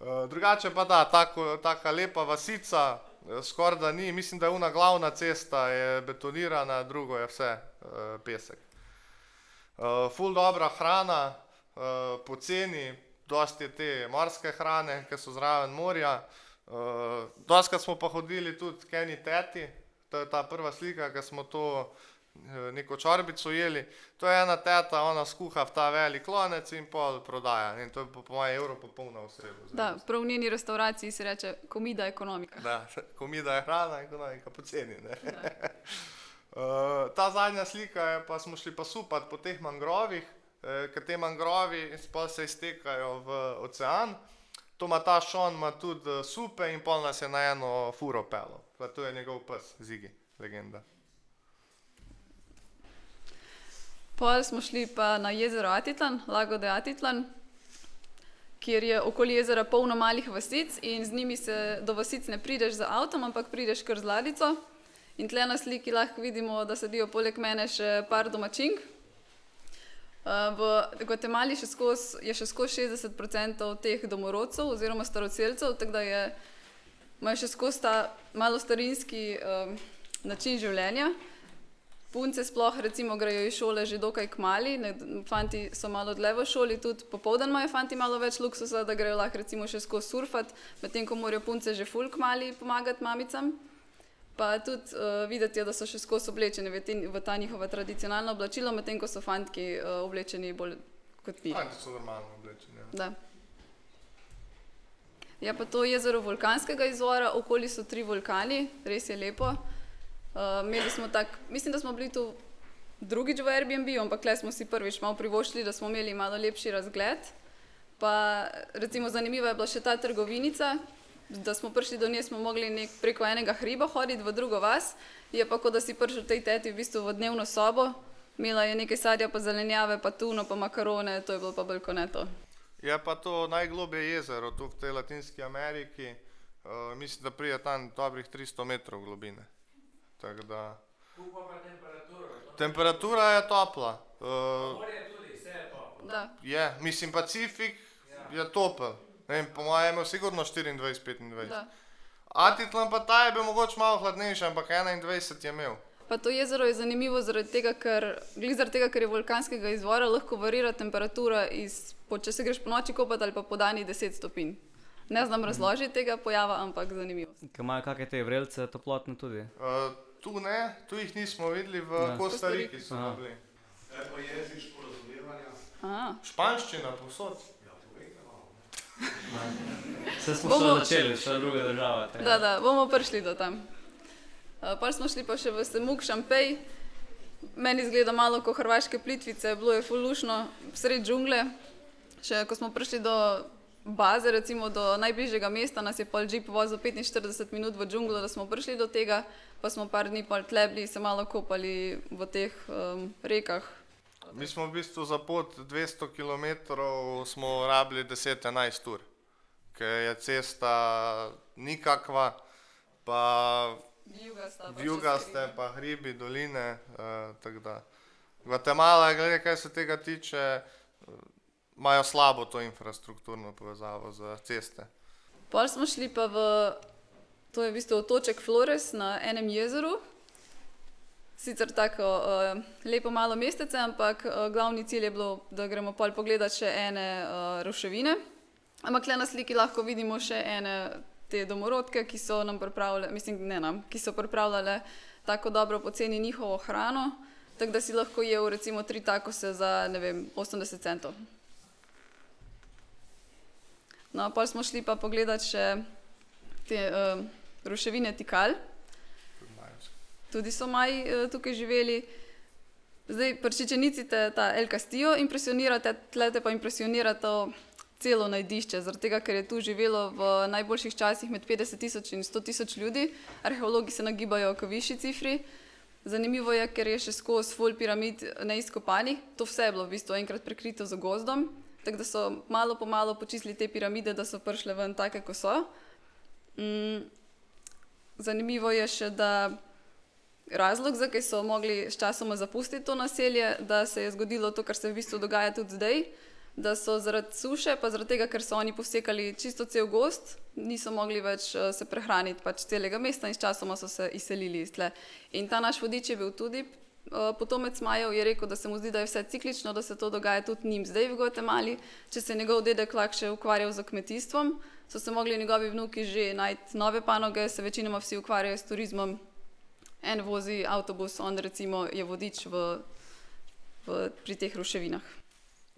Uh, drugače pa da, tako, taka lepa vasica, skoraj da ni, mislim, da je una glavna cesta je betonirana, drugo je vse uh, pesek. Uh, ful dobra hrana, uh, poceni, dosti je te morske hrane, ki so zraven morja. Uh, Doskrat smo pa hodili tudi k eni teti, to je ta prva slika, ki smo to neko čorbico jeli. To je ena teta, ona skuha v ta velik lonec in pol prodaja. In to je po, po mojem evro popolna oseba. Da, prav v njeni restauraciji se reče komida ekonomika. Da, komida je hrana, ekonomika poceni. Uh, ta zadnja slika je, pa smo šli pa supat po teh mangrovih, eh, ker te mangrovi se iztekajo v ocean. To ima ta šon, ima tudi eh, supe in pol nas je na eno furo pelo. Pa to je njegov pes, Zigi, legenda. Pol smo šli pa na jezero Atitlan, Lago de Atitlan, kjer je okoli jezera polno malih vasic in z njimi se do vasic ne prideš z avtom, ampak prideš kar z ladico. In tle na sliki lahko vidimo, da sedijo poleg mene še par domačink. Uh, v Gvatemali še skos, je še skozi 60% teh domorodcev oziroma starocelcev, tako da je, imajo še skozi ta malo starinski um, način življenja. Punce sploh recimo grejo iz šole že dokaj kmali, ne, fanti so malo dlje v šoli, tudi popoldan imajo fanti malo več luksusa, da grejo lahko recimo še skozi surfat, medtem ko morajo punce že ful kmali pomagati mamicam. Pa tudi uh, videti je, da so še skozi oblečeni v, te, v ta njihova tradicionalna oblačila, medtem ko so fantki uh, oblečeni bolj kot mi. Fanti so normalno oblečeni. Ja. Da. Je pa to jezero vulkanskega izvora, okoli so tri vulkani, res je lepo. Uh, imeli smo tak, mislim, da smo bili tu drugič v Airbnb, ampak le smo si prvič malo privoščili, da smo imeli malo lepši razgled. Pa recimo zanimiva je bila še ta trgovinica. Da smo prišli do nje, smo mogli nek, preko enega hriba hoditi v drugo vas, je pa kot da si prišel tej teti v bistvu v dnevno sobo, imela je nekaj sadja, pa zelenjave, pa tuno, pa makarone, to je bilo pa kot ne to. Je pa to najglobje jezero tu v tej Latinski Ameriki. Uh, mislim, da prije tam dobrih 300 metrov globine. Tako da. Temperatura je topla. Uh, Da. je, mislim, Pacifik je topel. Ne vem, po mojem je sigurno 24-25. Da. Atitlan pa ta je bil mogoče malo hladnejši, ampak 21 je imel. Pa to jezero je zanimivo zaradi tega, ker, glih zaradi tega, ker je vulkanskega izvora, lahko varira temperatura iz, po, če se greš po noči kopati ali pa po dani 10 stopinj. Ne znam razložiti tega pojava, ampak zanimivo. Ker imajo kakšne te vrelce toplotne tudi. Uh, tu ne, tu jih nismo videli, v Ja. Kostariki so Aha. bili. Aha. Španščina povsod. Vse smo Bomo- začeli, še druga država. tako Da, da, bomo prišli do tam. Uh, pa smo šli pa še v Semuk Šampej. Meni zgleda malo kot hrvaške plitvice, bilo je fulušno, sred džungle. Še ko smo prišli do baze, recimo do najbližjega mesta, nas je pol jeep vozil 45 minut v džunglo, da smo prišli do tega, pa smo par dni pol tlebli, se malo kopali v teh um, rekah. Mi smo v bistvu za pot 200 km smo rabili 10-11 ur, ker je cesta nikakva, pa pa vjugaste, pa hribi, doline. Da. Gvatemala, glede, kaj se tega tiče, eh, imajo slabo to infrastrukturno povezavo za ceste. Pol smo šli pa v, to je v bistvu otoček Flores na enem jezeru. Sicer tako uh, lepo malo mestece, ampak uh, glavni cilj je bilo, da gremo pol pogledati še ene uh, ruševine. Ampak le na sliki lahko vidimo še ene te domorodke, ki so nam pripravljale, mislim, ne nam, ki so pripravljale tako dobro poceni njihovo hrano, tako da si lahko jedel recimo tri takose za, ne vem, 80 centov. No, pa smo šli pa pogledati še te uh, ruševine Tikal, tudi so maji uh, tukaj živeli. Zdaj, prčičenici te ta El Castillo impresionirate, tlete pa impresionira to celo najdišče, zaradi tega, ker je tu živelo v najboljših časih med 50 tisoč in 100 tisoč ljudi. Arheologi se nagibajo k višji cifri. Zanimivo je, ker je še skozi full piramid neizkopanih. To vse je bilo v bistvu enkrat prekrito z gozdom, tako da so malo po malo počistili te piramide, da so prišle ven take, kot so. Mm, zanimivo je še, da razlog, zakaj so mogli sčasoma zapustiti to naselje, da se je zgodilo to, kar se v bistvu dogaja tudi zdaj, da so zaradi suše, pa zaradi tega, ker so oni posekali čisto cel gost, niso mogli več uh, se prehraniti pač celega mesta in sčasoma so se izselili iz tle. In ta naš vodič je bil tudi uh, potomec Majev, je rekel, da se mu zdi, da je vse ciklično, da se to dogaja tudi njim zdaj v Gvatemali. Če se je njegov dedek lahko še ukvarjal z kmetijstvom, so se mogli njegovi vnuki že najti nove panoge, se večinoma vsi ukvarjajo s turizmom. En vozi avtobus, on recimo je vodič v, v, pri teh ruševinah.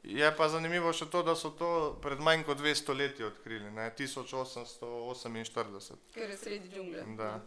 Je pa zanimivo še to, da so to pred manj kot 200 leti odkrili, ne? 1848. Ker je sredi džungle. Da.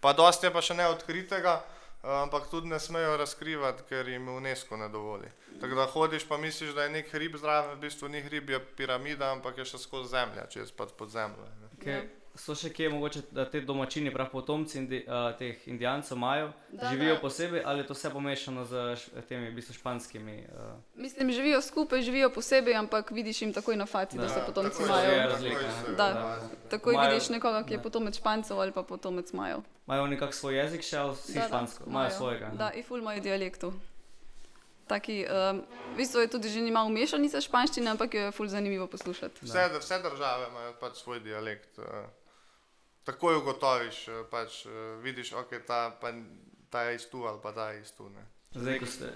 Pa dosti je pa še neodkritega, ampak tudi ne smejo razkrivati, ker jim UNESCO ne dovoli. Tako da hodiš pa misliš, da je nek hrib zraven, v bistvu ni hrib, je piramida, ampak je še skozi zemlja, čez pa pod zemljo. ne. So še kje mogoče da te domačini, prav potomci indi, uh, teh indijancev, majo, Da, živijo da. posebej ali je to vse pomešano z temi v bistvu španskimi? Uh, Mislim, živijo skupaj, živijo posebej, ampak vidiš jim takoj na faci, da, Da, da so potomci takoj je Majev. razlika, Da. opazi. Takoj Majev- vidiš nekoga, ki je da. potomec Špancev ali pa potomec Majev. imajo oni kak svoj jezik še ali vsi špansko? Imajo svojega. ne? Da, in ful imajo dialektov. Taki, um, v bistvu je tudi že nima umešanice španščine, ampak jo je ful zanimivo poslušati. Vse, vse države imajo pač svoj dialekt. eh. Takoj ugotoviš, eh, pač eh, vidiš, ok, ta, pa, ta je iz tu ali pa ta je iz tu. ne. Zdaj, ko ste.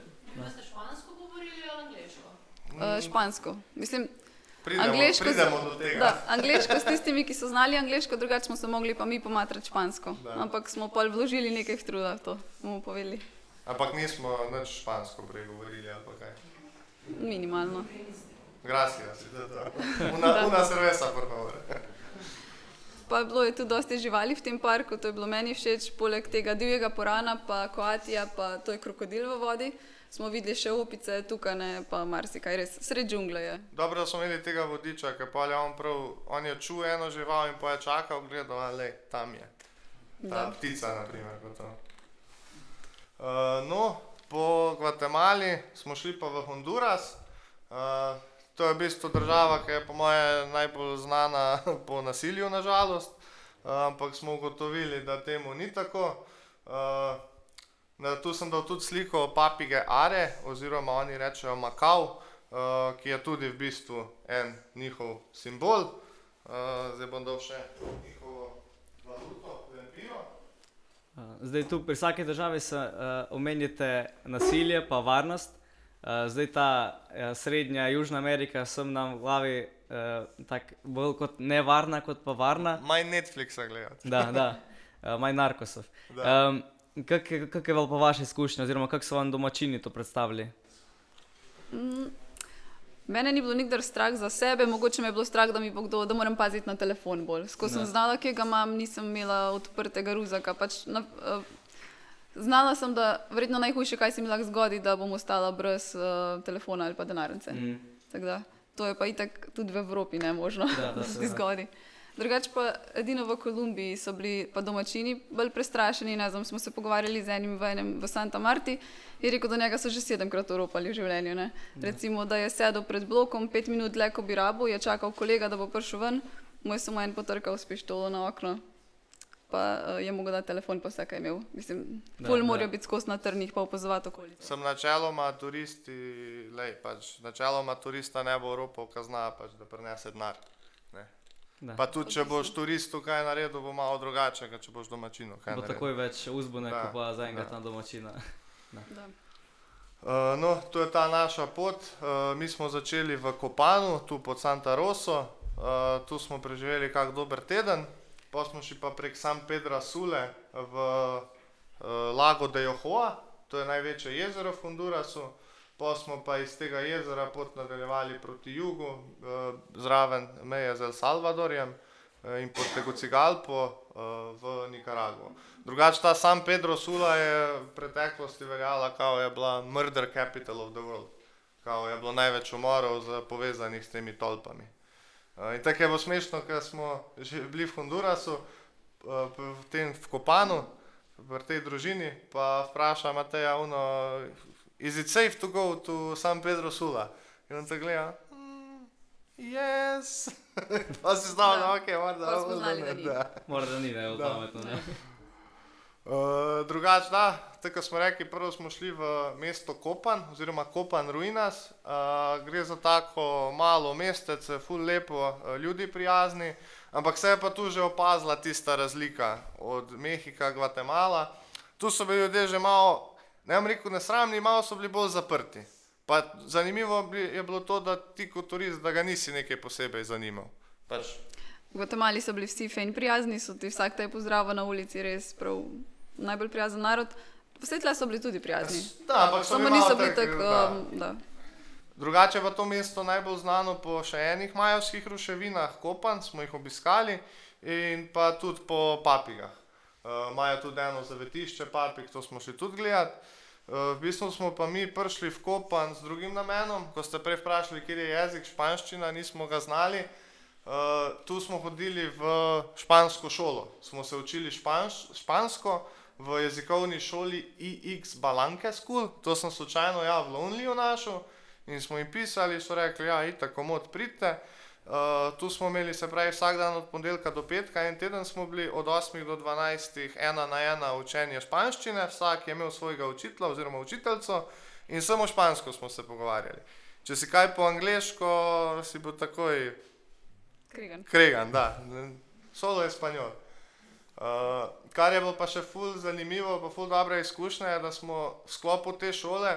Ste špansko govorili ali angliško? Uh, špansko. Mislim, Pridemo, Angleško pridemo se- do tega. da, angliško s tistimi, ki so znali angliško, drugače smo se mogli pa mi pomatrati špansko. Da. Ampak smo pa vložili nekaj truda v to, bomo povedali. Ampak nismo nič špansko prej govorili ali pa kaj. Minimalno. Gracias. Una, una cerveza, por favor. Pa bilo je tudi dosti živali v tem parku, to je bilo meni všeč, poleg tega divjega porana, pa koatija, pa to je krokodil v vodi. smo videli še opice, tukaj ne, pa marsikaj, res sred džungle je. Dobro, da smo imeli tega vodiča, ker pa je on prav, on je čutil eno žival in pa je čakal, gledal, le, tam je. Ta Da. ptica, na primer. Uh, no, po Gvatemali smo šli pa v Honduras. Uh, to je v bistvu država, ki je po moje najbolj znana po nasilju, nažalost. Uh, ampak smo ugotovili, da temu ni tako. Uh, na, tu sem dal tudi sliko papige Are, oziroma oni rečejo Makau, uh, ki je tudi v bistvu en njihov simbol. Zdaj bom dal še njihovo valuto, lempino. Uh, Zdaj, tu pri vsaki državi se uh, omenjate nasilje, pa varnost. Uh, zdaj ta uh, srednja, južna Amerika, sem nam v glavi uh, tako bolj kot nevarna, kot pa varna. Manj Netflixa gledati. Da, da, uh, manj narkosov. Da. Um, Kak je, kak je bil pa vaše izkušnje, oziroma kako so vam domačini to predstavili? Mene ni bilo nikdar strah za sebe, mogoče me je bilo strah, da mi bo kdo, da moram paziti na telefon bolj. Ko sem Da. znala, kje ga imam, nisem imela odprtega ruzaka. Pač na, uh, znala sem, da verjetno najhujše, kaj se mi lahko zgodi, da bom ostala brez uh, telefona ali pa denarnice. Mm. Da, to je pa itak tudi v Evropi ne možno, Da, da, da se ti zgodi. Drugače pa edino v Kolumbiji so bili pa domačini bolj prestrašeni. Ne znam, smo se pogovarjali z enim v, enem, v Santa Marti in rekel, da njega so že sedemkrat oropali v življenju. Ne. Recimo, da je sedel pred blokom, pet minut dlje, ko bi rabo, je čakal kolega, da bo prišel ven, mu je samo en potrkal s pištolo na okno. Pa uh, je mogel dati telefon, pa vse, kar je imel. Mislim, Da, ful da. morajo biti skozi na trnih, pa opazovati okolico. Sem načeloma turisti, lej, pač, načeloma turista ne bo Evropo kazna, pač, da prenese denar. ne. Da. Pa tudi, če boš turistu kaj naredil, bo malo drugače, kot če boš domačinu. kaj Bo naredil. takoj več uzbune, Da, kot pa zaenkrat da. na domačina. Da. Uh, no, to je ta naša pot. Uh, mi smo začeli v Kopanu, tu pod Santa Roso. Uh, tu smo preživeli kak dober teden, pa smo šli pa prek San Pedra Sule v uh, Lago de Johoa, to je največje jezero v Hondurasu. Pa smo pa iz tega jezera pot nadaljevali proti jugu, uh, zraven meje z El Salvadorjem uh, in pod Tegucigalpo uh, v Nikaragvo. Drugače ta San Pedro Sula je v preteklosti veljala, kao je bila murder capital of the world. Kao je bilo največ umorov povezanih s temi tolpami. In tako je bilo smešno, ker smo že bili v Hondurasu, v tem v Kopanu, v tej družini, pa vpraša Mateja uno, is it safe to go to San Pedro Sula? In on te gleda, "Mm, yes. pa si znal, da Da. ok, morda. Pa smo znali, da ni. Mora da ni, ne, Da. pametno. Ne? Uh, drugače, da, tako smo rekli, prvo smo šli v mesto Kopan, oziroma Kopan Ruinas. Uh, gre za tako malo mestece, ful lepo, uh, ljudi prijazni, ampak se je pa tu že opazila tista razlika od Mehika, Gvatemala. Tu so bili ljudje že malo, ne bom rekel, nesramni, malo so bili bolj zaprti. Pa zanimivo je bilo to, da ti kot turist, da ga nisi nekaj posebej zanimal. Pač, V Gvatemali so bili vsi fejn prijazni, so ti vsak te pozdravil na ulici, res prav najbolj prijazen narod. Vse tle so bili tudi prijazni. da, ampak Samo niso bili tak, tako, um. Drugače pa to mesto najbolj znano po še enih majovskih ruševinah, Kopan, smo jih obiskali in pa tudi po papigah. Uh, imajo tudi eno zavetišče papig, to smo šli tudi gledati. Uh, v bistvu smo pa mi prišli v Kopan z drugim namenom, ko ste prej vprašali, kje je jezik, španščina, nismo ga znali. Uh, tu smo hodili v špansko šolo, smo se učili španš, špansko v jezikovni šoli IX Balanke School, to sem slučajno ja v Lonelyju našel in smo jim pisali, so rekli, ja, itak, komod pridite. Uh, tu smo imeli se pravi vsak dan od ponedeljka do petka, en teden smo bili od 8 do 12, ena na ena učenje španščine, vsak je imel svojega učitelja oziroma učiteljico in samo špansko smo se pogovarjali. Če si kaj po angliško, si bo takoj Krigan. Kregan, da, solo je spanjol. Uh, kar je bilo pa še ful zanimivo, pa ful dobra izkušnja, je, da smo v sklopu te šole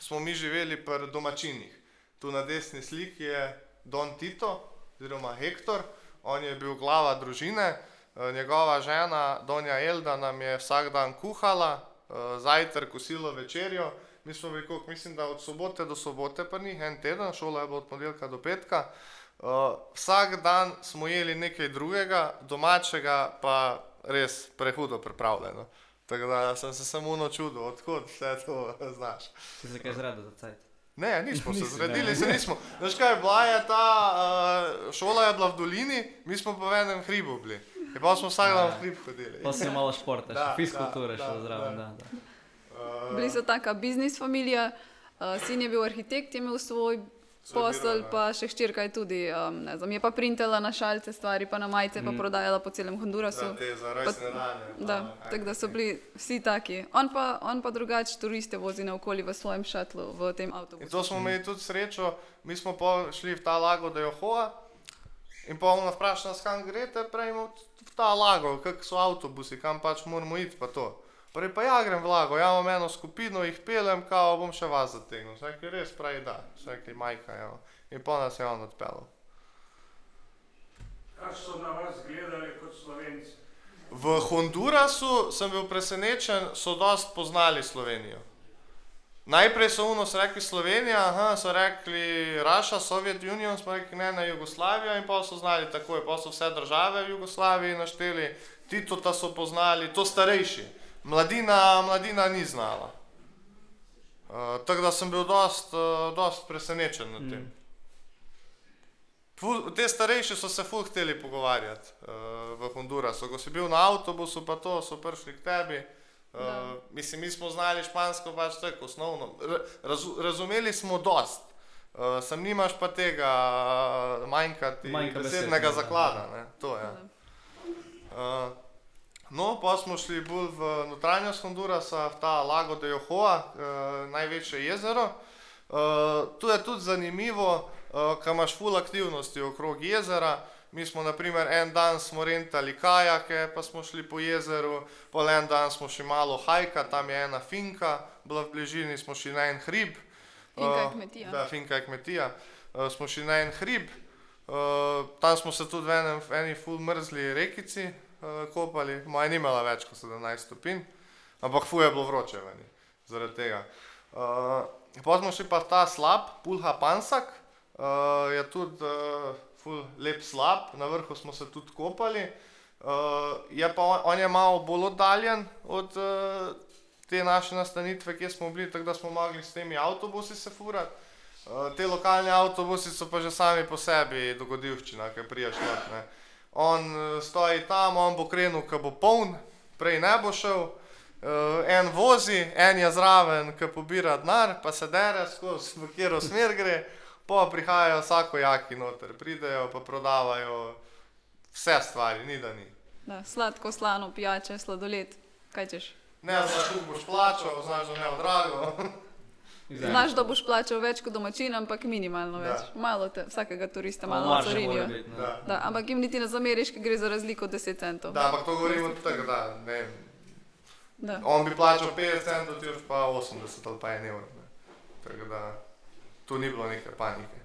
smo mi živeli pri domačinih. Tu na desni sliki je Don Tito, oziroma Hektor, on je bil glava družine, eh, njegova žena Donja Elda nam je vsak dan kuhala, eh, zajtrk, kosilo, večerjo. Mi smo bili, mislim, da od sobote do sobote, pa njih en teden, šola je bila od ponedeljka do petka. Uh, vsak dan smo jeli nekaj drugega, domačega, pa res prehudo pripravljeno. Tako da sem se samo načudil, odkot vse to znaš. Si se kaj zredil za cajt? Ne, nismo se zredili, ne. se nismo. Veš kaj, bila je ta uh, šola je bila v dolini, mi smo pa v enem hribu bili. In pa smo vsak dan v hrib hodili. Pa si malo športa, še fizkulture da, še zraven. da. Da. Uh, Bili so taka biznis familija, uh, sin je bil arhitekt, je imel Svoj posel, biro, ja. pa še hčerka je tudi, um, ne znam, je pa printala na šalce stvari, pa na majice, Mm. pa prodajala po celem Hondurasu. za te pa Da, kaj tako da so bili vsi taki. On pa, on pa drugače turiste vozi naokoli v svojem šatlu, v tem In avtobusu. to smo imeli tudi srečo, mi smo pa šli v ta lago do Johoa in pa on vpraša nas, kam greste, prejmo v ta lago, kak so avtobusi, kam pač moramo iti pa to. Prej pa ja grem v lago, ja imam eno skupino, jih pelem, kao bom še vas zategnil. Vse je res pravi da, vse je majka, evo. In pa nas je on odpeljal. Kaj so na vas gledali kot slovenci? V Hondurasu sem bil presenečen, so dost poznali Slovenijo. Najprej so uno so rekli Slovenija, aha, so rekli Russia, Soviet Union, smo rekli ne na Jugoslavijo in pa so znali takoj, pa so vse države v Jugoslaviji našteli, Titota so poznali, to starejši. Mladina, mladina ni znala. Uh, tako da sem bil dost, uh, dost presenečen nad tem. Ful, te starejši so se ful hteli pogovarjati uh, v Hondurasu. Ko si bil na avtobusu, pa to so prišli k tebi. Uh, Da. mislim, mi smo znali špansko pač tako osnovno. Razu razumeli smo dost. Uh, sem nimaš pa tega uh, manjkati Manjka besed, besednega ne, da. zaklada. Ne? To je. Uh, no, pa smo šli bolj v notranjost Hondurasa, v ta Lago de Johoa, uh, največje jezero. Uh, tu je tudi zanimivo, uh, kaj imaš full aktivnosti okrog jezera. Mi smo, naprimer, en dan smo rentali kajake, pa smo šli po jezeru, pol en dan smo šli malo hajka, tam je ena finka, bila v bližini, smo šli na en hrib. Finka je kmetija. Da, finka je kmetija. Uh, smo šli na en hrib, uh, tam smo se tudi v, enem, v eni full mrzli rekici kopali, moja ni imela več kot 17 stopinj, ampak fu je bilo vroče meni, zaradi tega. Uh, Potem smo šli pa ta slab, Pulha Pansak, uh, je tudi uh, ful lep slab, na vrhu smo se tudi kopali. Uh, je pa on, on je malo bolj oddaljen od uh, te naše nastanitve, kjer smo bili, tako da smo mogli s temi avtobusi se furati. Uh, te lokalni avtobusi so pa že sami po sebi dogodivščina, ki priješ not. Ne. On uh, stoji tam, on bo krenil, ko bo poln, prej ne bo šel. Uh, en vozi, en je zraven, ki pobira denar, pa se dere skozi, v katero smer gre, pa prihajajo vsako jaki noter, pridejo pa prodavajo vse stvari, ni da ni. Da, sladko, slano, pijače, sladoled. Kaj češ? Ne znaš, koliko boš plačal, znaš, da ne bo drago. Znaš, da boš plačal več kot domačin, ampak minimalno Da. več. Malo te, vsakega turista Malo carinijo. Da, ampak jim niti ne zameriš, ker gre za razliko 10 centov. Da, ampak to govorimo tako, da ne vem. Da. On bi plačal 50 centov, ti pa 80 ali pa 1 evro. ne. Tako da tu ni bilo neke panike.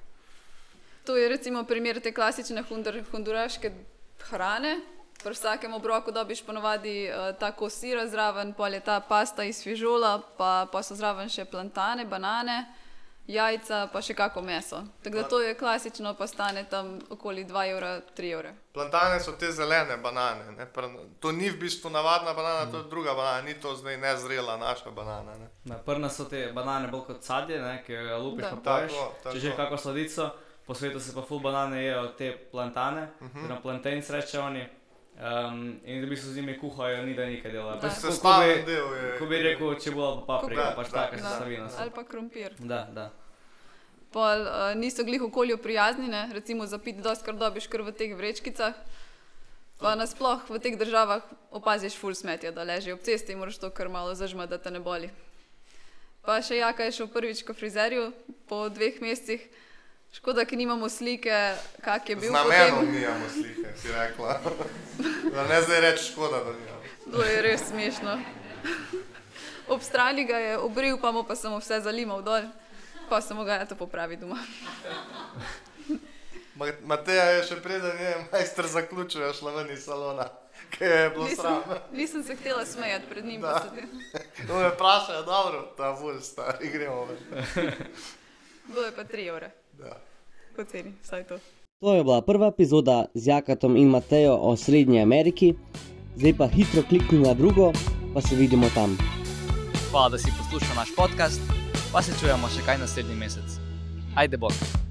To je recimo primer te klasične honduraške hrane. Pri vsakem obroku dobiš ponovadi uh, ta kos sira zraven, pol je ta pasta iz fižola, pa, pa so zraven še plantane, banane, jajca, pa še kako meso. Tako da to je klasično, pa stane tam okoli 2 evra, 3 evra. Plantane so te zelene banane. Ne? To ni v bistvu navadna banana, to je druga banana, ni to zdaj nezrela naša banana. Ne? Na Prna so te banane bolj kot sadje, ne, ki ga lupiš poješ. Tako, tako. Če že kako sladico, po svetu se pa full banane jejo te plantane, uh Mhm. -huh. na plantains reče oni. Um, in v bistvu z njimi kuhajo, ni da nekaj dela. Da. Pač ko- ko Sestavni bi-. Ko bi rekel, če bo paprika, Da, pač da, taka da. sestavina. so. Ali pa krompir. Da, da. Pol uh, niso glih okolju prijazni, ne? recimo za pit dosti kar dobiš kar v teh vrečkicah. Pa nasploh v teh državah opaziš full smetje, da leži ob cesti in moraš to kar malo zažmati, da te ne boli. Pa še Jaka je šel prvič k frizerju po dveh mesecih. Škoda, ki nimamo slike, kak je Z bil namenom potem. nijamo slike, si rekla. da ne zdaj reči škoda, da nijamo. To je res smešno. Ob strani ga je obril, pa mu pa sem vse zalimal dol, pa sem ga to popravil doma. Ma- Mateja je še preden je majster zaključil, je šla ven iz salona, ki je bilo Nisem, sram. nisem se htela smejati pred njim. To me vprašajo, dobro, ta bolj stari, gremo ven. Bilo je pa tri evre, Da. poceni, vsaj to. To je bila prva epizoda z Jakatom in Matejo o Srednji Ameriki. Zdaj pa hitro klikni na drugo pa se vidimo tam. Hvala, da si poslušal naš podcast, pa se čujemo še kaj naslednji mesec. Ajde, bog.